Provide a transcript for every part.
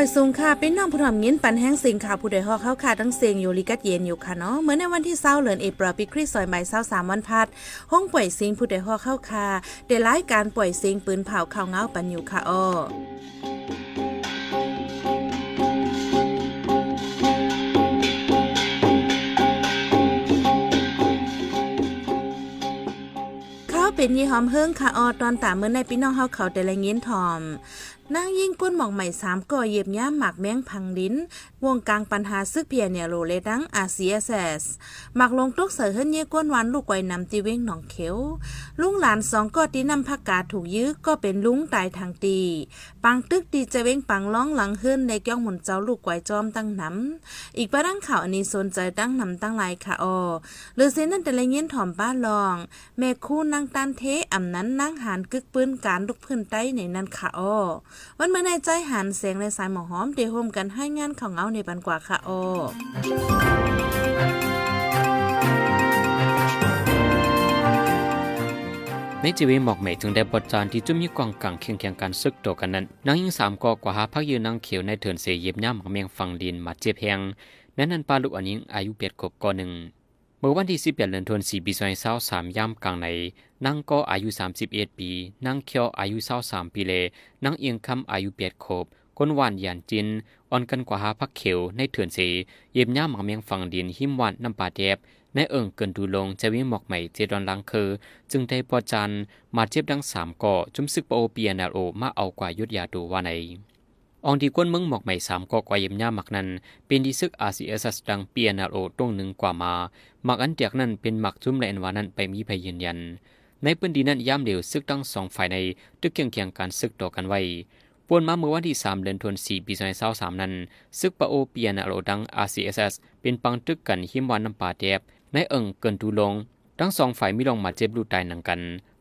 อยสูงค่ะเป็นน้องผู้ทำเงินปันแห้งสิงค่ะผู้ใดฮอกเข้าค่ะทั้งเสียงอยู่ลิกัดเย็นอยู่ค่ะเนาะเหมือนในวันที่เศร้าเหลือนเอปรปิคริสซอยใหม่เศร้าสามวันพัด ห้องปล่อยสิงผู้ใดฮอกเข้าค่ะได้รายการปล่อยสิงปืนเผาข่าวเงาปันอยู่ค่ะอ้อเป็นยี่หอมเฮิงค่ะออตอนตามเมื่อในพี่น้องเฮาเขาแต่ละเงี้ยนทอม นางยิ่งก้นหมอกใหม่สามก่อเย็บย่ามหมักแมงพังลิ้น วงกลางปัญหาซึกเพียเนี่ยโลเลดังอาเซียเซสหมักลงตุกเสือเฮิรนเย่ก้นหวานลูกไว้นำตีเว้งหนองเขียวลุงหลานสองก็ตีนำผักกาดถูกยื้อก็เป็นลุงตายทางตีปังตึกตีจะเว้งปังร้องหลังเฮิรนในก้องหมุนเจ้าลูกไว้จอมตั้งน้ำอีกประดังข่าวอันนี้สนใจตั้งนำตั้งลายค่ะออหรือเซนั่นแต่ละเงี้ยนถ่อมบ้านลอง แม่คู่นางตันเทอ่ำนั้นนั่งหานกึกปืนการลุกพื้นใต้ในนั้นค่ะออวันเมื่อในใจหันเสียงในสายหมอหอมเดโฮมกันให้งานของเอาในบันกว่าค่ะโอในจีวีหมอกใหม่ถึงได้บทจานที่จุ่มยี่กองกังเคียงเคียงกันซึกตัวกันนั้นนางยิงสามกอกว่าหาพักยืนนางเขียวในเถินเสียเย็บย่ำกับเมียงฟังดินมาเจ็บแหงนั้นนั้นปลาลูกอันยิงอายุเปียดกบกอหนึ่ง เมื่อวันที่สิบเดเดือนธันวาคมปีสองพันสามย่ำกลางในนั่งก็อายุสามสิบเอ็ดปีนั่งเขียวอายุเศร้าสามปีเลนั่งเอียงคำอายุเปียดขบก้นหวานยานจินอ่อนกันกว่าหาพักเขียวในเถื่อนเสเย็บย่ำหมักเมียงฝั่งดินหิมหวานน้ำปลาแดบในเอิงเกินดูลงจะวิ่งหมอกใหม่เจดอนลังคือ จึงได้ปอจันมาเจ็บดังสามก่อจุมซึกปโอเปียนาโอมาเอากว่ายุดยาดูว่าใน องดีก้นเมืองหมอกใหม่สามกอกวายี่ยมย่าหมักนั้น เป็นดีซึกอาซีเอสดังเปียนาโอตรงหนึ่งกว่ามาหมักอันเดียกนั้นเป็นหมักจุ่มแลนวานั้นไปมีพยืนยัน ในพื้นที่นั้นย่ำเดียวซึกตั้งสองฝ่ายในตึกเคียงเคียงการซึกต่อกันไว้ปวนมาเมื่อวันที่สามเดือนธันวาคมปีสองพันสามนั้น ซึกปะโอเปียนาโอดังอาซีเอสเป็นปังตึกกันหิมวันน้ำป่าเดบในเอิงเกินดูลง ทั้งสองฝ่ายมีลงมาเจ็บลูตายหนังกัน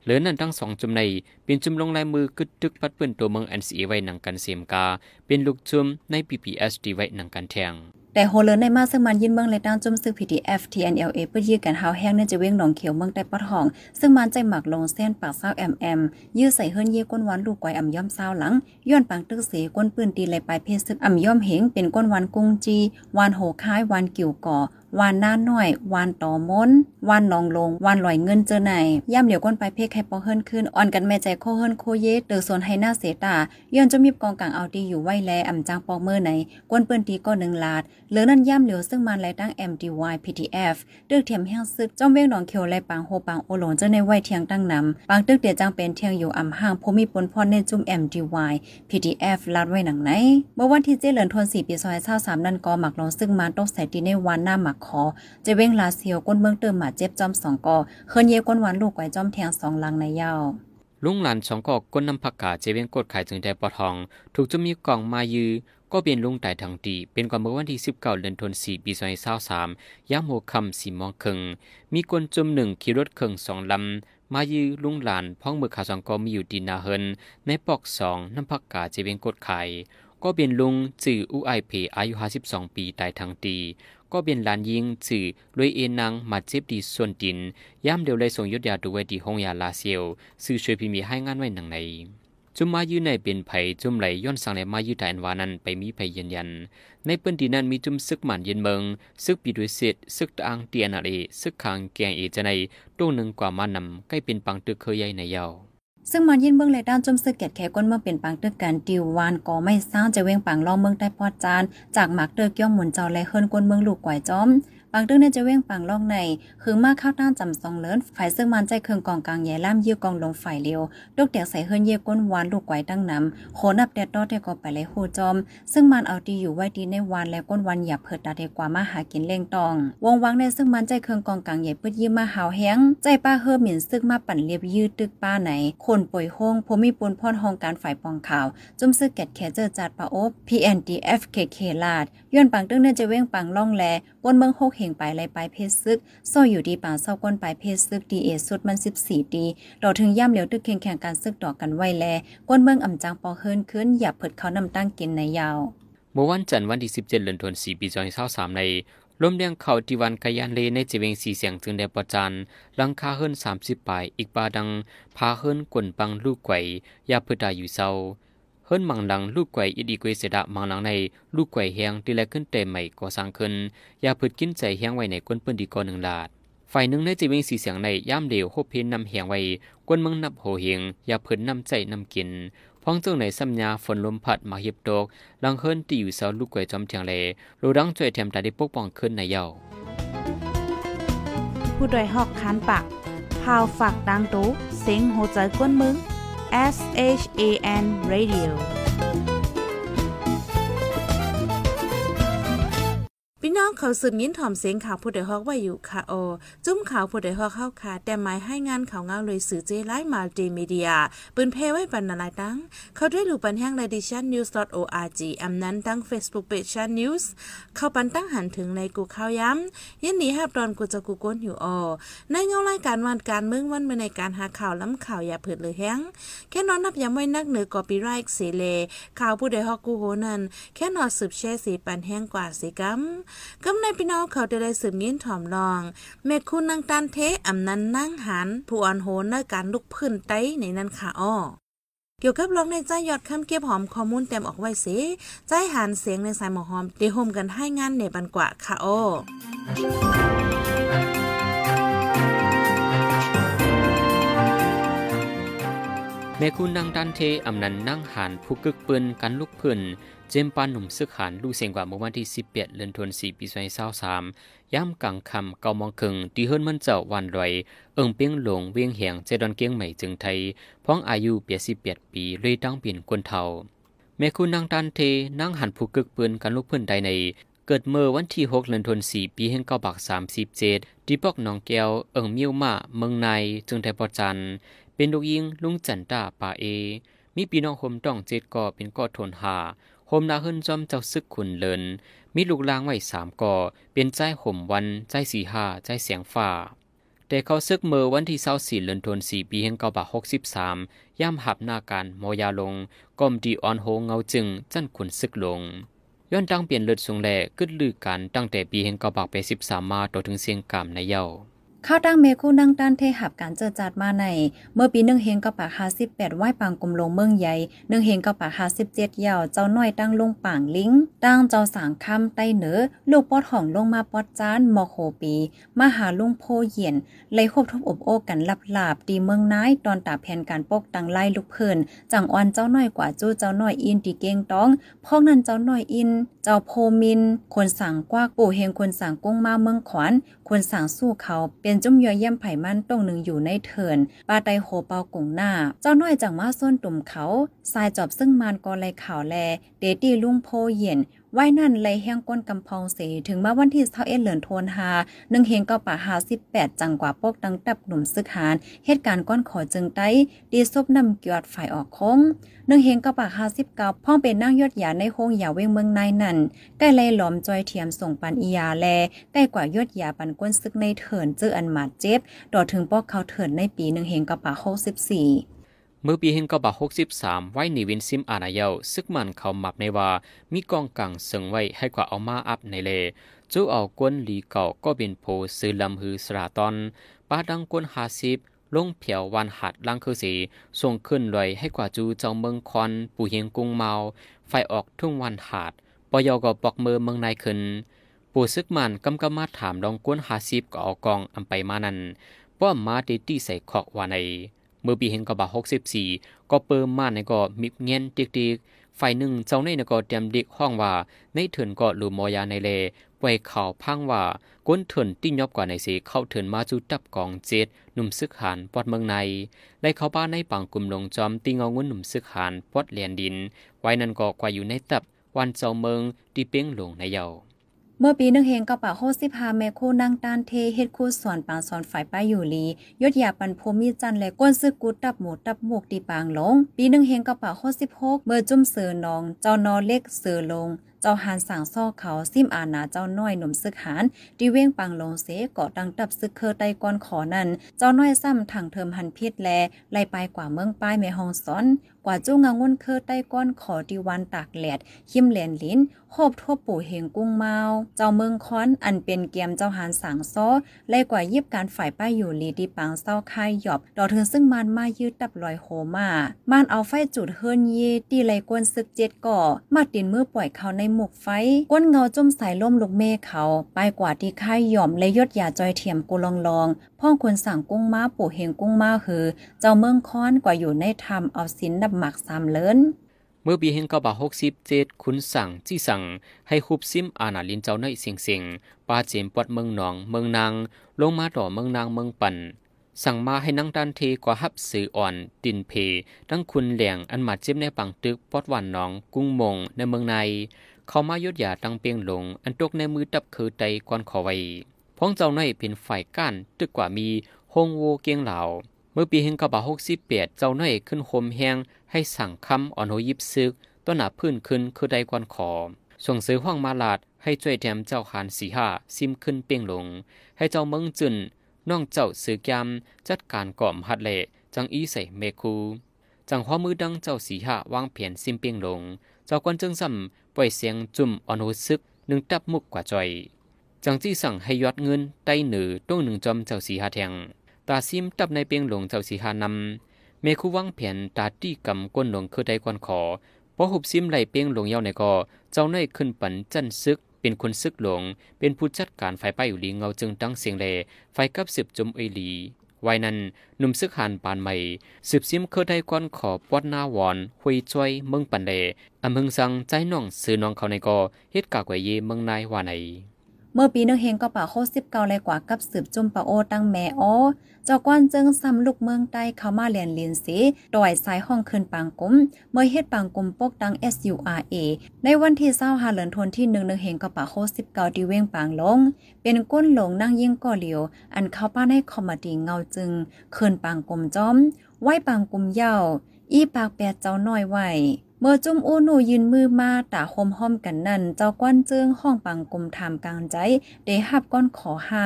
หลือนั่นทั้งสองจุมในเป็นจุมลงลายมือกึดตึกปัดเปื้อนตัวเมือง NCA ไว้หนังกันเสียมกา เป็นลูกจุมใน PPS ดีไว้หนังกันแทงแต่โฮเลอร์ในมาซึ่งมันยินเมืองและด้านจุ่มซึก PDF TNLA เพื่อยื้อกันหาแห้งในจะเว้งหนองเขียวเมืองใต้ปอดห้อง ซึ่งมันใจหมักลงเส้นปากเศร้าแอมแอมยื้อใส่เฮิรนเย่ก้นวันลูกไกวอ่ำย่อมเศร้าหลังย้อนปังตึกเสก้นปืนตีไหลปลายเพศซึกอ่ำย่อมเหงเป็นก้นวันกุ้งจีวานโหค้ายวานกิ่วก่อ วานหน้าน้อยวานต่อมนวานนองลงวานลอยเงินเจอไหนย่ำเหลียวก้นไปเพกให้ปอเฮิรนขึ้นอ่อนกันแม่ใจโคเฮิรนโคเยเตอส่วนให้หน้าเสตาย้อนจะมีกองกลางเอาตีอยู่ไว้แลอ่ำจางปอเมื่อไหนก้นเปิ้นตีก็หนึ่งลาดเหลือนั่นย่ำเหลียวซึ่งมันไลตั้ง MDY PTF ตึกเทียมแห้งซึกจ้องเว้งหนองเขียวไลปางโฮปางโอหลงเจ้าในไว้เทียงตั้งนำปางตึกเดียจังเป็นเทียงอยู่อ่ำห่างพมีปนพรในจุ่ม MDY PTF ลาดไว้หนังไหนเมื่อวันที่เจเหลือนทนสี่ปีซอยเศร้าสามนั่นก็หมักลงซึ่งมันตกใส่ตีในวันหน้าหมักคอ จะเว้งลาเซียวก้นเมืองเติมหมาเจ็บจอมสองกอเคินเยก้นหวานลูกไว้จอมแทงสองลังในยาวลุงหลานสองกอก้นน้ำผักกาเจเว้งกดขายถึงได้ปอทอง ถูกจะมีกล่องมายือก็เป็นลุงไต่ทางตีเป็นกว่าเมื่อวันที่ 19เดือนธันวาคมปี2023ยามโมคำสี่มองครึ่งมีคนจมหนึ่งขี่รถเครื่องสองลำ มายือลุงหลานพ้องมือขาสองกอมีอยู่ดินนาเฮิน ในปอกสองน้ำผักกาเจเว้งกดไขายก็เป็นลุงจื่ออุไอเพอายุ52ปีตายทางตี ก็เป็นหลานยิงสื่อลวยเอนังมาเจ็บดีส่วนดินย่ำเดียวเลยส่งยุดยาดูไว้ดีห้องยาลาเซียวสื่อช่วยพิมีให้งานไว้หนังในจุมมายืนในเป็นไผ่จุมไหลย้อนสังในมายืดแต่อันวานั้นไปมีไผ่ยืนยัน ในปืนดีนั้นมีจุมซึกหมันเย็นเมืองซึกปีด้วยเศษซึกตางเตียนอะไรซึกคางแกงเอจะในตู้หนึ่งกว่ามานำใกล้เป็นปังตึกเคยใหญ่ในเยา ซึ่งมันยินเบื้องเลยด้านจมซึกเกตแขก้นเมื่อเป็นปังเตือกันดิววานก็ไม่สร้างจะเว้งปังล่องเมืองได้พอดจาน จากหมักเตือเกี้ยวหมุนเจ้าและเฮิรนก้นเมืองลูกก่อยจอมางตึงเนี่ยจะเว้งปังล่องในคือมาเข้าต้านจำซองเลินฝ่ายซึ่งมันใจเครื่องกองกลางใหญ่ล่ามเยี่ยกองลงฝ่ายเลียวลูกแตกใส่เฮิรนเยี่ยก้นวานลูกไกวตั้งนำโคนับแดดดอดได้ก็ไปเลยโหจอม ซึ่งมันเอาดีอยู่ไว้ดีในวานและก้นวันหยับเพิดตาเดกว่ามาหากินเล่งตอง วงวังในซึ่งมันใจเครื่องกองกลางใหญ่ปืดยิ้มมาหาวแห้งใจป้าเฮือหมิ่นซึ่งมาปั่นเรียบยืดตึกป้าไหนคนป่วยห้องผมมีปนพ่อนห้องการฝ่ายปองข่าวจุ่มซึกแกดแคเจอจัดปาโอ PNDFKK ลาดย้อนปังตึงเนี่ยจะเว้งปังล่องแลก้นเมืองโฮกเหงไปไลไปเพศซึกซ่อยู่ดีป่าเศร้าก้นปลายเพศซึกดีเอสุดมัน 14ดีดอกถึงย่ำเหลียวตึกแข่งแข่งการซึกดอกกันไว้แลก้นเมืองอ่ำจังปอเฮินขึ้นอย่าเผิดเขานำตั้งกินในยาวเมื่อวันจันทร์วันที่ 17เดือนธันวาคมปี2023ในลมเลียงเขาที่วันกายันเลในจีเวงสีเสียงจึงได้ประจันลังคาเฮิรน30ปลายอีกปาดัง พาเฮิรนกวนปังลูกไกวยาเพื่อดาอยู่เศร้า เฮิรนมังลังลูกไกวอีดีกวยเสดะมังลังในลูกไกวแหงที่แลขึ้นเต็มใหม่ก่อสร้างขึ้นอย่าพืดกินใจแหงไว้ในก้นเปิ้นดีก่อหนึ่งลาดฝ่ายหนึ่งในจีเวงสีเสียงในย่ามเดียวโคเพนนำแหงไว้กวนเมืองนับโหเฮงอย่าเพิ่นนำใจนำกินพ้องเจ้าในสัญญาฝนลมพัดมาเหียบตกลังเฮิรนตีอยู่เสาลูกไก่จอมเทียงเลรูดังช่วยแถมตาได้ปกป้องขึ้นในเยาผู้ดยหอกคานปากพาวฝากดังตู้เสียงโหใจกวนมึง S H A N Radio พี่น้องเขาสืบยินถ่อมเสียงข่าวผู้ใดฮอกไว้อยู่ค่ะโอ จุ้มข่าวผู้ใดฮอกเข้าค่ะ แต่หมายให้งานข่าวเงาเลยสื่อเจไลมาลติมีเดีย ปืนเพไว้บรรณาลายตั้ง เขาด้วยหลูปันแห้ง radition news org อำนั้นตั้ง Facebook page ชัน news เข้าปันตั้งหันถึงในกูข่าวย้ำยันหนี้ฮับตอนกูจะกูก้นอยู่ออในเงารายการวันการเมืองวันเมื่อในการหาข่าวล้ำข่าวอย่าเผิดเลยแห้งแค่นอนนับย้ำไว้นักเหนือกอปีไรค์เสเลข่าวผู้ใดฮอกกูโหนันแค่นอนสืบแช่สีปันแห้งกว่าสีกัมกำในพี่น้องเขาจะได้สืบยินถ่อมลองเมคุณนางตันเทอำนันนั่งหันผู้อ่อนโหนในการลุกพื้นไต้ในนั้นค่ะอ้อเกี่ยวกับลองในใจยอดคำเก็บหอมข้อมูลเต็มออกไว้เสิใจหันเสียงในสายหมอหอมเดโฮมกันให้งานในบันกว่าค่ะอ้อ แม่คุณนางดันเทอำนันนั่งหันผู้กึกปืนกันลุกพื้นเจมปานหนุ่มซึกหันลูเสียงกว่าเมื่อวันที่11เดือนธันวาคมปี2023ย่ำกลางคำเกามองคึงที่เฮิรนมันเจ้าวันรอยเอิงเปียงหลงเวียงแหงเจดอนเกียงใหม่จึงไทยพ้องอายุเปีย18ปีเลยตั้งเปลี่ยนคนเฒ่าแม่คุณนางดันเทนั่งหันผู้กึกปืนกันลุกพื้นใดในเกิดเมื่อวันที่ 6เดือนธันวาคมปีแห่งเก้าบัก37ที่ปอกหนองแก้ว เอิงเมียวมาเมืองในจึงไทยปอจัน เป็นลูกยิงลุงจันตาป่าเอ มีพี่น้องโฮมต้องเจ็ดก่อเป็นก่อทนหาโฮมนาเฮินจอมเจ้าซึกขุนเลิน มีลูกลางไว้สามก่อ เป็นใจห่มวัน ใจสีหาใจเสียงฝ่าแต่เขาซึกเมื่อวันที่เศร้าสี่เลือนทนสี่ปีแห่งเก้าบาหกสิบสามย่ำหับหน้าการมอยาลงกอมดีออนโฮเงาจึง จันขุนซึกลง ย้อนตั้งเปลี่ยนเลือดสูงแหล่กึดลือกันตั้งแต่ปีแห่งเก้าบาไปสิบสามมาต่อถึงเสียงกามในเย้า ข้าวตั้งเมคู่นั่งด้านเทหับการเจอจัดมาใน เมื่อปีหนึ่งเฮงกับปากฮาสิบแปดไหวปางกลมลงเมืองใหญ่หนึ่งเฮงกับปากฮาสิบเจ็ดยาวเจ้าน้อยตั้งลงป่างลิงตั้งเจ้าสางคำใต้เหนือลูกปอดห่องลงมาปอดจานมอโคปีมาหาลุงโพเหียนเลยคบทบอบโอกันลับหลาบตีเมืองน้ายตอนตาแผ่นการปกตังไล่ลูกเพิ่นจังอ่อนเจ้าน้อยกว่าจู้เจ้าน้อยอินตีเก่งต้องพ่องนั้นเจ้าน้อยอิน เจ้าโพมินคนสั่งกว้าปู่เฮงคนสั่งกุ้งมาเมืองขวานคนสั่งสู้เขาเป็นจุ่มยอเยี่ยมไผ่มันตรงหนึ่งอยู่ในเถินปาไตโหเปากงหน้า เจ้าน้อยจังมาส้นตุ่มเขาทรายจอบซึ่งมานกอไลข่าวแล เดตี้ลุงโพเย็น ไว้นั่นเลยแห้งก้นกำพองเสถึงมาวันที่เท่าเอ็ดเหลือนโทนหาหนึ่งเฮงก็ป่าหาสิบแปดจังกว่าปกดังตับหนุ่มซึกหานเหตุการณ์ก้อนขอจึงไต้ดีซบนำเกียดฝ่ายออกคงหนึ่งเฮงก็ป่าหาสิบเก้าพ่องเป็นนั่งยอดยาในโฮงยาเวงเมืองนายนั่นใกล้เลยหลอมจอยเทียมส่งปันอียาแลใกล้กว่ายอดยาปันก้นซึกในเถินเจออันหมาดเจ็บดอถึงปอกเขาเถินในปีหนึ่งเฮงก็ป่าหกสิบสี่ เมื่อปีเฮงกบาหกสิบสามไว้ในวินซิมอานาเยาซึกมันเขามับในว่า มีกองกังเสงไว้ให้กว่าเอามาอัพในเลจูเอากวนลีเก่าก็เป็นโพซื้อลำฮือสราตอนป้าดังกวนหาสิบลงเผียววันหัดลังคือสีส่งขึ้นลอยให้กว่าจูเจ้าเมืองคอนปู่เฮียงกุ้งเมา ไฟออกทุ่งวันหัดปยก็ปอกมือเมืองนายขึ้น ปู่ซึกมันกำกำมาถามลองกวนหาสิบก็เอากองอำไปมานั้นป้อมมาตีตีใส่ขอกว่าใน เมื่อปีเห็นกบาหกสิบสี่ก็เปิมมาในก็มิบเงี้ยนติกติกฝ่ายหนึ่งเจ้าในก็เตรียมดิกห้องว่า ในเถินก็หรือมอยาในเลปวยข่าวพังว่าก้นเถินติ้งยอบกว่าในสีเข้าเถินมาจูตับกองเจ็ดหนุ่มซึกหานปอดเมืองในไล่เข้าบ้านในปังกลุ่มลงจอมติ้งาเงินหนุ่มซึกหานปอดเลียนดิน ไว้นั่นก็กว่าอยู่ในตับวันเจ้าเมืองที่เป้งลงในเยา เมื่อปีหนึ่งเฮงกระเป๋าโฮสิพาแม่คู่นั่งต้านเทเฮ็ดคู่สอนปางสอนฝ่ายป้ายอยู่ลียศยาปันพมีจันและก้นซึกกูตับหมูตับหมกตีปางหลง ปีหนึ่งเฮงกระเป๋าโฮสิบหกเมื่อจุ่มเสือนองเจ้านอเล็กเสือลงเจ้าหานสั่งซ่อเขาซิมอานาเจ้าน้อยหนุ่มซึกหานดีเว้งปังลงเสกาะดังตับซึกเคอไตก้อนขอนั่นเจ้าน้อยซ้ำถังเทิมหันพิษแลไล่ไปกว่าเมืองป้ายแม่ฮองสอนกว่าจู้งางวนเคอใต้ก้อนขอดีวันตากแหลดขิมแหลนลิ้นโคบทั่วปู่เหงกุ้งเมาเจ้าเมืองค้อนอันเป็นเกียมเจ้าหานสางซ้อไล่กว่าเยิบการฝ่ายป้ายอยู่ลีดีปังเศร้าคายหยอบดอเถึงซึ่งมันมายืดตับลอยโหมามันเอาไฟจุดเฮิรนเยตีไลกวนซึกเจ็ดก่อมาตินมือปล่อยเขาในหมกไฟ ก้นเงาจุ่มสายล่มลูกเมฆเขา ไปกว่าที่ค่ายหย่อมและยดยาจอยเทียมกุลองลอง พ่องคนสั่งกุ้งมาปู่เหงกุ้งมาคือ เจ้าเมืองค้อนกว่าอยู่ในธรรมเอาสินดับหมักสามเลินเมื่อปีเฮงเก้าบาหกสิบเจ็ดคุณสั่งจี้สั่ง ให้คุบซิมอาณาลินเจ้าในเสียงเสียงปาเจมปอดเมืองหนองเมืองนาง ลงมาต่อเมืองนางเมืองปันสั่งมาให้นั่งด้านเทกว่าฮับสื่ออ่อนตินเพทั้งคุณเหลียงอันมาเจ็บในปังตึกปอดหวานหนองกุ้งมงในเมืองใน เขามายดยาตั้งเปียงหลง อันตกในมือตับคือไตก่อนขอไว้พ้องเจ้าในเป็นฝ่ายก้านตึกกว่ามีฮงโวเกียงเหล่า เมื่อปีเฮงกระบาหกสิบเปียดเจ้าในขึ้นโคมแห้งให้สั่งคำอ่อนโหยิบซึกต้นหนาพื้นขึ้นคือได้กวนขอ ส่งซื้อห้องมาลาดให้ช่วยแถมเจ้าขานสีห้าซิมขึ้นเปียงหลง ให้เจ้าเมืองจุนน้องเจ้าสือกยามจัดการก่อมหัดเละจังอีใส่เมคู จังหัวมือดังเจ้าสีห้าวางแผนซิมเปียงหลง เจ้ากวนจึงซ้ำปล่อยเสียงจุ่มอ่อนโหซึกหนึ่งตับมุกกว่าจอย จังจี้สั่งให้ยอดเงินใต้หนือต้องหนึ่งจอมเจ้าสีหาแทง ตาซิมตับในเปียงหลงเจ้าสีหานำเมคูวางแผนตาตี้กำก้นหลงคือได้กวนขอพอหุบซิมไหลเปียงหลงเย้าในก็เจ้าในขึ้นปันจันซึก เป็นคนซึกหลง เป็นผู้จัดการไฟป้ายอยู่ลีเงาจึงตั้งเสียงเลไฟกับสืบจมเอลี วัยนั้นหนุ่มซึกหานปานใหม่สืบซิมเคยได้ก้อนขอปวดหน้าวอนหุยจ้อยเมืองปันเลอำเภอสังใจน้องซื้อน้องเขาในกอเฮ็ดกากไว้เยเมืองนายว่าใน เมื่อปีนึงเฮงก็ป่าโคสิบเกาเลยกว่ากับสืบจุ่มปะโอตั้งแม่อ้อเจ้ากวนจึงซ้ำลูกเมืองใต้เข้ามาเรียนเรียนสีดอยสายห้องคืนปางกุมเมื่อเฮ็ดปางกุมปกดัง SURA ในวันที่เศร้าหาเหลือนทนที่หนึ่งนึงเฮงก็ป่าโคสิบเกาดีเว้งปางลง เป็นก้นหลงนั่งยิ่งก่อเหลียว อันเข้าป้าในคอมมาดีเงาจึงคืนปางกุมจอมไหวปางกุมเย้าอีปากแปดเจ้าน้อยไหว เมื่อจุ้มอู้หนูยืนมือมาตาโฮมห้อมกันนั่น เจ้าก้อนเจิงห้องปังกลมทามกลางใจเดหับก้อนขอห้า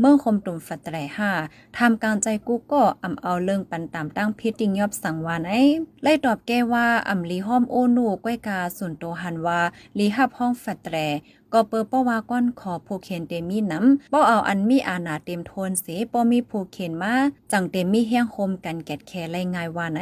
เมื่อคมตุ่มฝัดแตรห้าทำกลางใจกูก็อำเอาเรื่องปันตามตั้งพิติงยอบสังวานไอ้ไล่ตอบแก้ว่าอำลีห้อมโอหนูก้อยกาส่วนโตหันว่าลีหับห้องฝัดแตรก็เปิดป้อว่าก้อนขอผูกเขนเตมีน้ำป้อเอาอันมีอาณาเต็มโทนเสป้อมีผูกเขนมาจังเตมีเฮียงคมกันแกดแคไรง่ายว่าไหน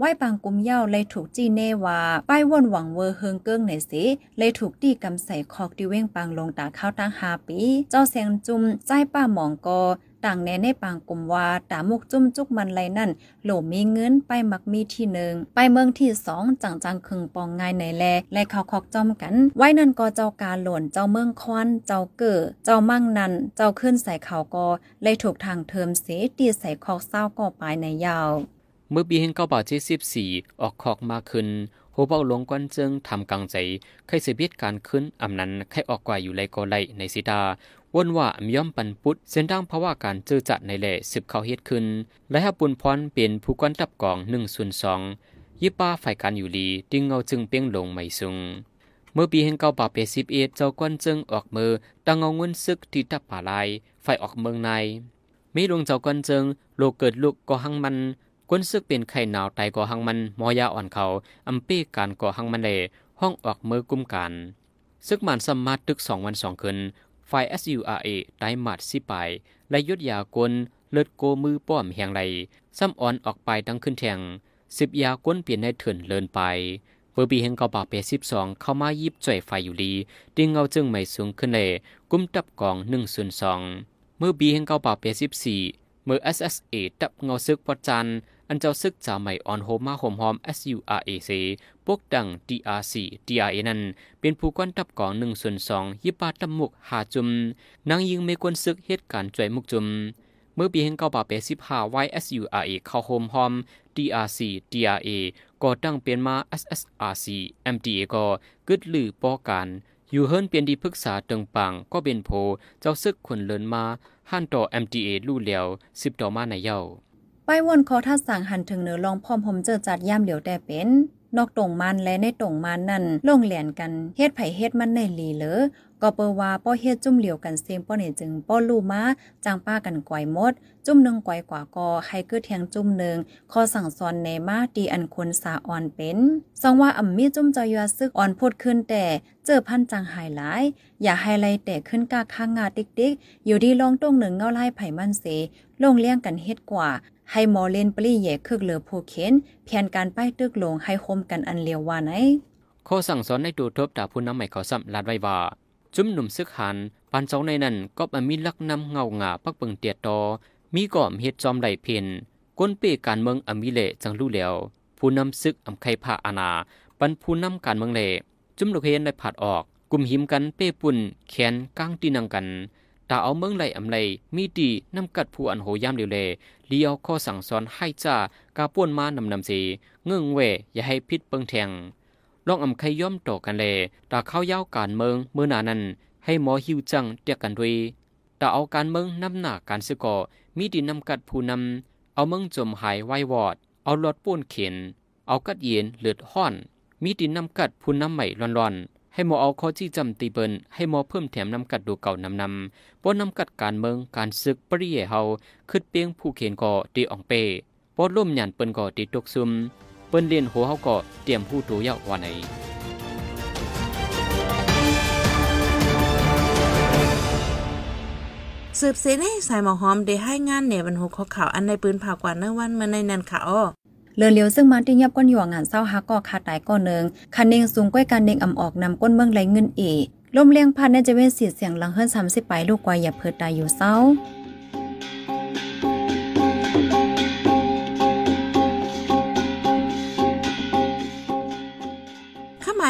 ไหว้ปางกุมเย้าเลยถูกจี้เน่ว่าป้ายว่นหวังเวอร์เฮิงเกิ้งไหนสิเลยถูกตีกำใส่คอกดิเว้งปางลงตาข้าวตั้งหาปี เจ้าแสงจุมใจป้าหมองกอต่างแน่ในปางกุมว่าตามุกจุ้มจุกมันไรนั่น โหลมีเงินไปมักมีที่หนึ่งไปเมืองที่สองจังจังคึงปองง่ายในแลและเขาคอกจอมกัน ไว้นั่นก็เจ้าการหล่นเจ้าเมืองคอนเจ้าเก๋อเจ้ามั่งนันเจ้าขึ้นใส่เขาก็เลยถูกทางเทิมเสตีใส่คอกเศร้าก็ไปในยาว เมื่อปีเฮงเก้าบาทเจ็ดสิบสี่ออกคอกมาขึ้นโหเบาหลงกวนเจิงทำกลางใจใครเสียบียดการขึ้นอำนั้นใครออกกว่าอยู่ไรก็ไลในสิดาว่นว่าอำย่อมปันปุดเส้นทางภาวะการเจอจัดในแหล่สิบเขาเฮ็ดขึ้น และฮับปุนพรเป็นผู้กวนตับกองหนึ่งส่วนสองยิป้าฝ่ายการอยู่ลีดึงเงาจึงเปียงลงไม่สูงเมื่อปีเฮงเก้าบาทเปสิบเอ็ดเจ้ากวนเจิงออกมือตั้งเงาเงินซึกที่ตับป่าลายฝ่ายออกเมืองในมีดวงเจ้ากวนเจิงโลกเกิดลุกก็หังมัน กวนซึกเป็นไข่หนาวไตก่อหังมันมอยาอ่อนเขาอำปี้การก่อหังมันเลห้องออกมือกุมการซึกมันสมาตึกสองวันสองคืนฝ่าย SURA ได้หมัดสิไปและยุดยากลเลือดโกมือป้อมแหงไรซ้ำอ่อนออกไปดังขึ้นแทงสิบยากลเปลี่ยนในเถื่อนเลินไปเวอร์บีเฮงเกาบาเปสิบสองเข้ามายิบจ่อยไฟอยู่ดีดิงเงาจึงไม่สูงขึ้นเลยกุมตับกองหนึ่งส่วนสองเมื่อบีเฮงเกาบาเปสิบสี่เมื่อ SSA ตับเงาซึกปัจจัน อันเจ้าซึกจาใหม่ออนโฮมาโฮมหอม SURAC พวกดัง DRC DRA นั้น เป็นผู้กวนตับกองหนึ่งส่วนสองยิบาตำมุกหาจุม นางยิงไม่กวนซึกเหตุการณ์จ่วยมุกจุม เมื่อปีเฮงเก้าบาเปสิบห้า YSURA เข้าโฮมหอม DRC DRA ก็ตั้งเปลี่ยนมา SSRC MTA ก็กึดลือป้อการอยู่เฮิรนเปลี่ยนดีปรึกษาตึงปังก็เป็นโพ เจ้าซึกคนเลินมาหันต่อ MTA ลู่เหลียวสิบต่อมาในเย้า ไปวนขอท่าสั่งหันถึงเนื้อลองพร้อมผมเจอจัดย่ามเหลียวแต่เป็นนอกตรงมันและในตรงมันนั่นลงเหลนกันเฮ็ดไผเฮ็ดมันในลีเหลอ ก็เปว่าป้อเฮ็ดจุ่มเหลียวกันเสียงป้อเนี่ยจึงป้อลู่มาจางป้ากันก่อยมด จุ่มหนึงก่อยกว่าก็ให้เกิดแทงจุ่มหนึงข้อสั่งสอนในมาตีอันคนสาอ่อนเป็นสองว่าอ่ำมีจุ่มจอยาซึกอ่อนพดขึ้นแต่เจอพันจังหายหลาย อย่าให้ไลแต่ขึ้นกาข้างงาติ๊กๆอยู่ดีลองตรงหนึ่งเงาไล่ไผ่มันเสลงเลี้ยงกันเฮ็ดกว่าให้หมอเล่นปลี่แย่คึกเหลือผู้เข็นเพียนการป้ายตึกลงให้คมกันอันเลียวว่าไหนข้อสั่งสอนในดูทบดาผู้นำใหม่เขาซ้ำลาดไว้ว่า จุ่มหนุ่มซึกหันปานเจ้าในนั้นก็บมีลักนำเงาหงาปักเปิงเตียดตอ มีก่อมเฮ็ดจอมไหลเพนก้นเป้การเมืองอมิเลจังรู้แล้วผู้นำซึกอำไคพาอาณาปันผู้นำการเมืองเลจุ่มลูกเฮนได้ผาดออก กลุ่มหิมกันเป้ปุ่นแขนก้างตีนังกันตาเอาเมืองไหลอำไลมีดีนำกัดผู้อันโหยามเดียวเลเลียวข้อสั่งสอนให้จ้ากาป่วนมานำนำสีเงื่งเวอย่าให้พิษเปิงแทง ลองอำไขย่อมต่อกันแลตาเข้ายาวการเมืองเมื่อนานั้น ให้หมอหิวจังเตียกกันด้วยตาเอาการเมืองนำหน้าการสึกอมีดินนำกัดผู้นำเอาเมืองจมหายไว้วอด เอาลอดป้วนเข็น เอากัดเย็นเลือดห้อน มีดินนำกัดผู้นำใหม่ร้อนๆ ให้หมอเอาข้อที่จำตีเบินให้หมอเพิ่มแถมนำกัดดูเก่านำนำป้นนำกัดการเมืองการศึกปริเยเฮาขึ้นเปียงผู้เขียนก่อตีอ่องเป้ป้ล่มหยันเปิ้นก่อตีตกซุม เปิ้นเรียนหัวเฮาก็เตรียมผู้ตัวยาวว่าไหนสืบเสนให้สายหมอหอมได้ให้งานเหนวันหกข้อข่าวอันในปืนผ่ากว่าเนื้อวันเมื่อในนันค่ะอ้อเรือเลียวซึ่งมันที่ยับก้นหยวงงานเศร้าฮักก็ขาดตายก้อนหนึ่งคันเนงสูงก้อยการเนงอ่ำออกนำก้นเมืองไหลเงินเอลมเลียงพันในจะเว้นเสียเสียงหลังเฮิรนสามสิบไปลูกกวายอย่าเพิดตายอยู่เศร้า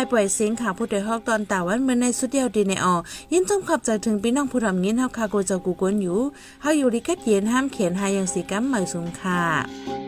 ายปล่อยเสียงข่าวผู้ใดฮอกตอนตาวันเมื่อในสุดเดียวดีในออยินจมขับใจถึงพี่น้องผู้ทำงินเฮาคาโกเจ้ากูกวนอยู่เฮาอยู่ริกัดเย็นห้ามเขียนหายังสีกัมใหม่สูงค่ะ